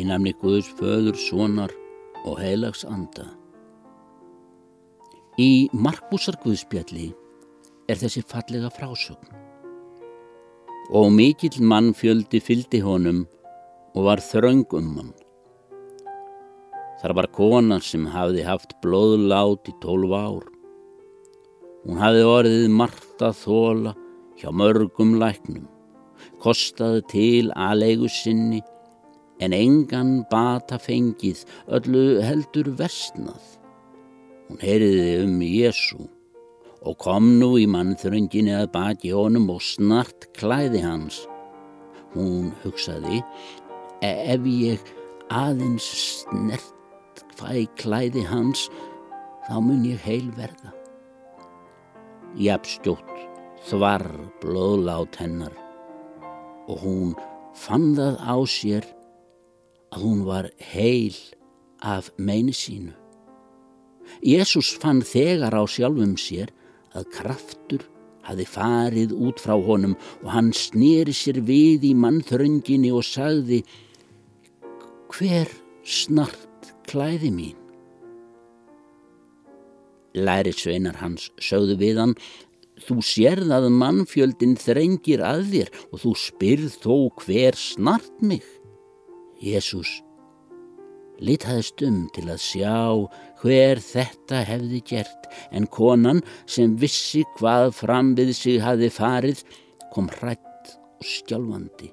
í namni Guðs föður, sonar og heilags anda. Í Markbúsar Guðspjalli er þessi fallega frásögn og mikill mann fjöldi fyldi honum og var þröng um hann. Þar var kona sem hafði haft blóðlát í tólf ár. Hún hafði orðið margt að þóla hjá mörgum læknum, kostaði til aðleigu sinni en engan bata fengið öllu heldur versnað. Hún heyriði um Jésu og kom nú í mannþrönginni að baki honum og snart klæði hans. Hún hugsaði, e, ef ég aðeins snert fæ klæði hans, þá mun ég heil verða. Jafnstjótt þvar blóðlát hennar og hún fann það á sér að hún var heil af meini sínu. Jésús fann þegar á sjálfum sér að kraftur hafi farið út frá honum og hann snýri sér við í mannþrönginni og sagði Hver snart klæði mín? Læri sveinar hans sögðu við hann Þú sérð að mannfjöldin þrengir að þér og þú spyrð þó hver snart mig. Jésús litaðist um til að sjá hver þetta hefði gert en konan sem vissi hvað fram við sig hafi farið kom hrætt og skjálfandi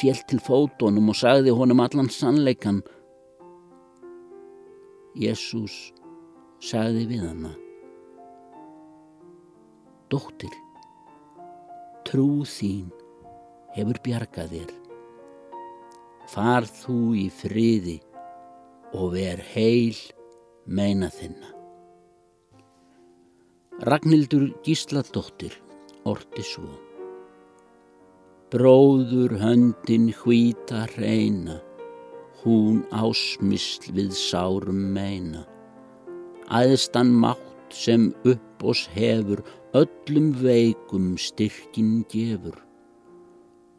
fél til fótonum og sagði honum allan sannleikan Jésús sagði við hana Dóttir trú þín hefur bjargað þér far þú í friði og ver heil meina þinna. Ragnhildur Gísladóttir orti svo. Bróður höndin hvíta reyna, hún ásmisl við sárum meina. Æðstan mátt sem upp oss hefur, öllum veikum styrkin gefur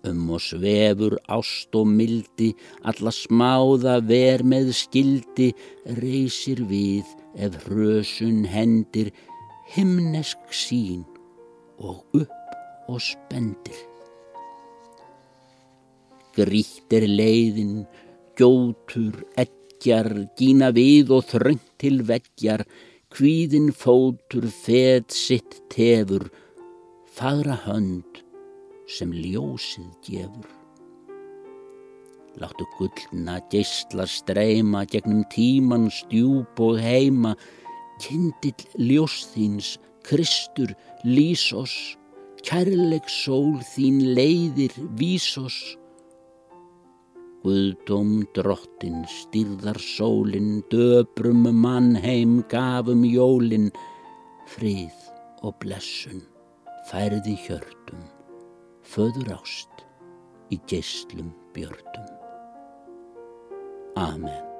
um og svefur ást og mildi, alla smáða ver með skildi, reysir við ef hrösun hendir, himnesk sín og upp og spendir. Grítt er leiðin, gjótur, ekkjar, gína við og þröngt til veggjar, kvíðin fótur, fet sitt tefur, fagra hönd, sem ljósið gefur. Láttu gullna geysla streyma gegnum tíman stjúp og heima, kindill ljósþíns, Kristur, lísos, kærleik sól þín leiðir, vísos. Guðdóm drottin styrðar sólin, döbrum mannheim gafum jólin, frið og blessun færði hjörtum föður ást í geyslum björnum. Amen.